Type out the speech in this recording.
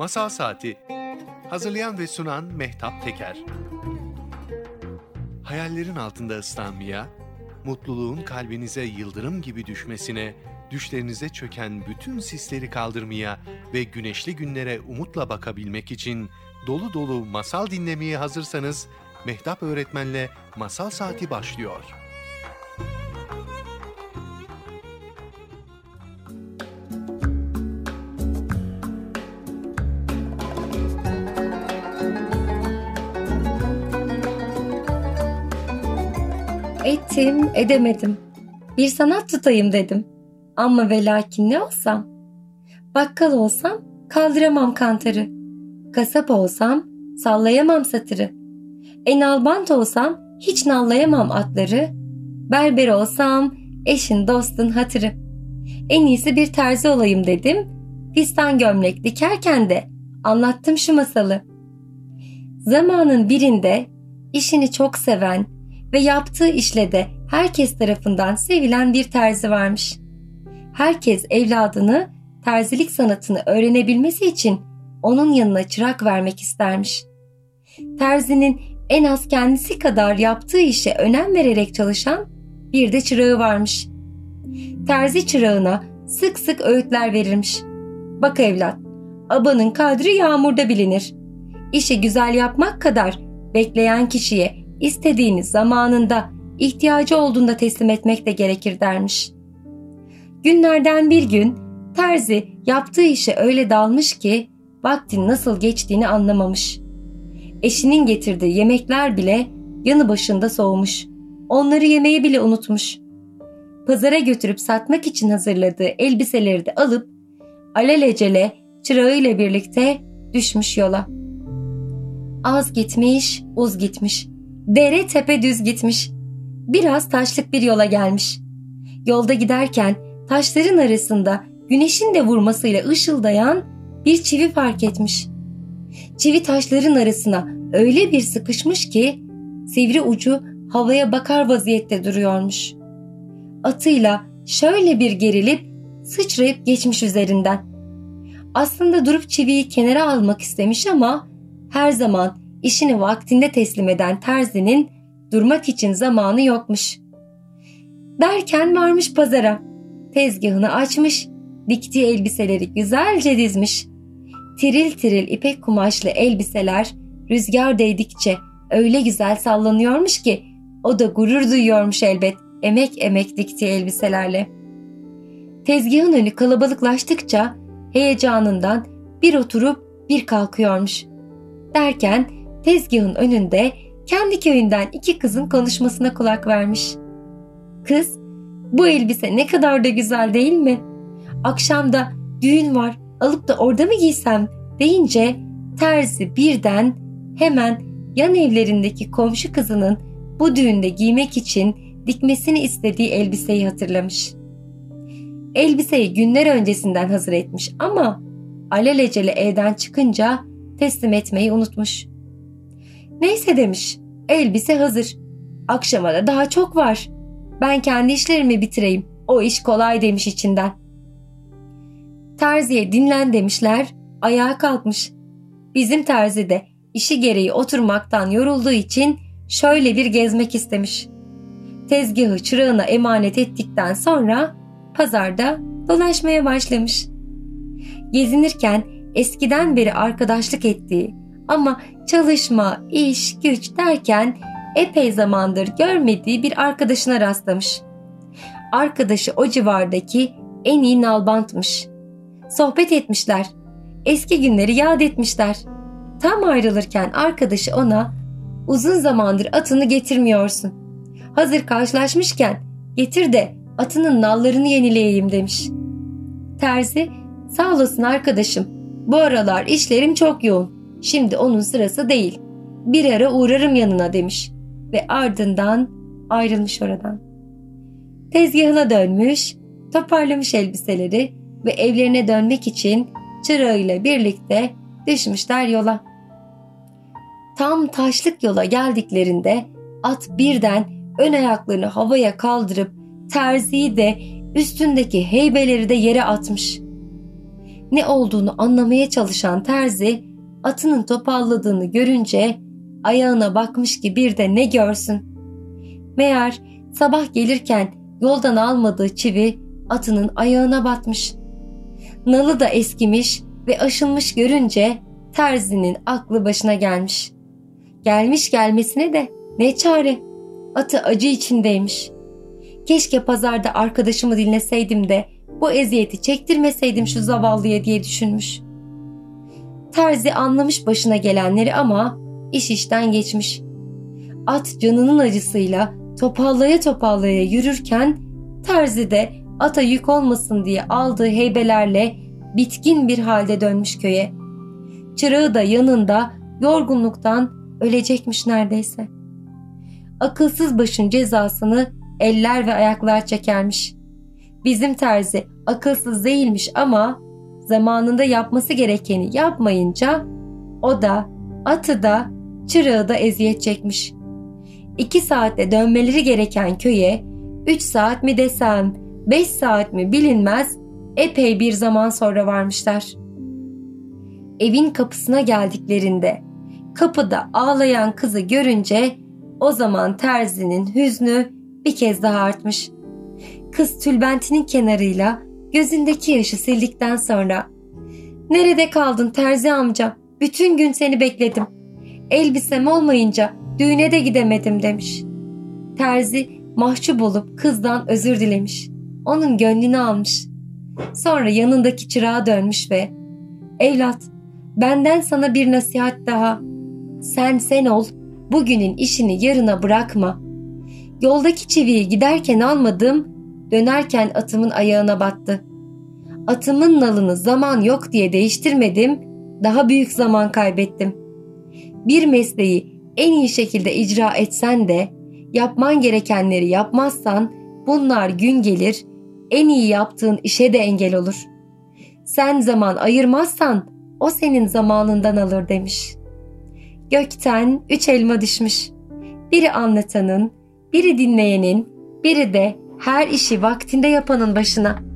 Masal Saati Hazırlayan ve sunan Mehtap Teker Hayallerin altında ıslanmaya, mutluluğun kalbinize yıldırım gibi düşmesine, düşlerinize çöken bütün sisleri kaldırmaya ve güneşli günlere umutla bakabilmek için dolu dolu masal dinlemeye hazırsanız Mehtap Öğretmen'le Masal Saati başlıyor. Ettim, edemedim. Bir sanat tutayım dedim. Ama ve lakin ne olsam? Bakkal olsam kaldıramam kantarı. Kasap olsam sallayamam satırı. Enalbant olsam hiç nallayamam atları. Berber olsam eşin dostun hatırı. En iyisi bir terzi olayım dedim. Fistan gömlek dikerken de anlattım şu masalı. Zamanın birinde işini çok seven ve yaptığı işle de herkes tarafından sevilen bir terzi varmış. Herkes evladını terzilik sanatını öğrenebilmesi için onun yanına çırak vermek istermiş. Terzinin en az kendisi kadar yaptığı işe önem vererek çalışan bir de çırağı varmış. Terzi çırağına sık sık öğütler verirmiş. Bak evlat, abanın kadri yağmurda bilinir. İşi güzel yapmak kadar bekleyen kişiye istediğini zamanında, ihtiyacı olduğunda teslim etmek de gerekir dermiş. Günlerden bir gün terzi yaptığı işe öyle dalmış ki vaktin nasıl geçtiğini anlamamış. Eşinin getirdiği yemekler bile yanı başında soğumuş. Onları yemeyi bile unutmuş. Pazara götürüp satmak için hazırladığı elbiseleri de alıp alelacele çırağıyla birlikte düşmüş yola. Az gitmiş, uz gitmiş. Dere tepe düz gitmiş. Biraz taşlık bir yola gelmiş. Yolda giderken taşların arasında güneşin de vurmasıyla ışıldayan bir çivi fark etmiş. Çivi taşların arasına öyle bir sıkışmış ki sivri ucu havaya bakar vaziyette duruyormuş. Atıyla şöyle bir gerilip sıçrayıp geçmiş üzerinden. Aslında durup çiviyi kenara almak istemiş ama her zaman işini vaktinde teslim eden terzinin durmak için zamanı yokmuş. Derken varmış pazara. Tezgahını açmış, diktiği elbiseleri güzelce dizmiş. Tiril tiril ipek kumaşlı elbiseler rüzgar değdikçe öyle güzel sallanıyormuş ki o da gurur duyuyormuş elbet emek emek diktiği elbiselerle. Tezgahın önü kalabalıklaştıkça heyecanından bir oturup bir kalkıyormuş. Derken tezgahın önünde kendi köyünden iki kızın konuşmasına kulak vermiş. Kız, bu elbise ne kadar da güzel değil mi? Akşamda düğün var, alıp da orada mı giysem deyince terzi birden hemen yan evlerindeki komşu kızının bu düğünde giymek için dikmesini istediği elbiseyi hatırlamış. Elbiseyi günler öncesinden hazır etmiş ama alelacele evden çıkınca teslim etmeyi unutmuş. Neyse demiş, elbise hazır. Akşama da daha çok var. Ben kendi işlerimi bitireyim. O iş kolay demiş içinden. Terziye dinlen demişler, ayağa kalkmış. Bizim terzi de işi gereği oturmaktan yorulduğu için şöyle bir gezmek istemiş. Tezgahı çırağına emanet ettikten sonra pazarda dolaşmaya başlamış. Gezinirken eskiden beri arkadaşlık ettiği ama çalışma, iş, güç derken epey zamandır görmediği bir arkadaşına rastlamış. Arkadaşı o civardaki en iyi nalbantmış. Sohbet etmişler. Eski günleri yad etmişler. Tam ayrılırken arkadaşı ona uzun zamandır atını getirmiyorsun. Hazır karşılaşmışken getir de atının nallarını yenileyeyim demiş. Terzi sağ olasın arkadaşım bu aralar işlerim çok yoğun. Şimdi onun sırası değil. Bir ara uğrarım yanına demiş ve ardından ayrılmış oradan. Tezgahına dönmüş, toparlamış elbiseleri ve evlerine dönmek için çırağıyla birlikte düşmüşler yola. Tam taşlık yola geldiklerinde at birden ön ayaklarını havaya kaldırıp terziyi de üstündeki heybeleri de yere atmış. ne olduğunu anlamaya çalışan terzi atının topalladığını görünce ayağına bakmış ki bir de ne görsün. Meğer sabah gelirken yoldan almadığı çivi atının ayağına batmış. Nalı da eskimiş ve aşınmış görünce terzinin aklı başına gelmiş. Gelmiş gelmesine de ne çare. Atı acı içindeymiş. Keşke pazarda arkadaşımı dinleseydim de bu eziyeti çektirmeseydim şu zavallıya diye düşünmüş. Terzi anlamış başına gelenleri ama iş işten geçmiş. At canının acısıyla topallaya topallaya yürürken terzi de ata yük olmasın diye aldığı heybelerle bitkin bir halde dönmüş köye. Çırağı da yanında yorgunluktan ölecekmiş neredeyse. Akılsız başın cezasını eller ve ayaklar çekermiş. Bizim terzi akılsız değilmiş ama zamanında yapması gerekeni yapmayınca o da atı da çırağı da eziyet çekmiş. İki saatte dönmeleri gereken köye üç saat mi desem beş saat mi bilinmez epey bir zaman sonra varmışlar. Evin kapısına geldiklerinde kapıda ağlayan kızı görünce o zaman terzinin hüznü bir kez daha artmış. Kız tülbentinin kenarıyla gözündeki yaşı sildikten sonra ''Nerede kaldın terzi amca? Bütün gün seni bekledim. Elbisem olmayınca düğüne de gidemedim.'' demiş. Terzi mahcup olup kızdan özür dilemiş. Onun gönlünü almış. Sonra yanındaki çırağa dönmüş ve ''Evlat, benden sana bir nasihat daha. Sen sen ol, bugünün işini yarına bırakma. Yoldaki çiviyi giderken almadım, dönerken atımın ayağına battı. Atımın nalını zaman yok diye değiştirmedim, daha büyük zaman kaybettim. Bir mesleği en iyi şekilde icra etsen de yapman gerekenleri yapmazsan bunlar gün gelir, en iyi yaptığın işe de engel olur. Sen zaman ayırmazsan o senin zamanından alır demiş. Gökten üç elma düşmüş. Biri anlatanın, biri dinleyenin, biri de her işi vaktinde yapanın başına.''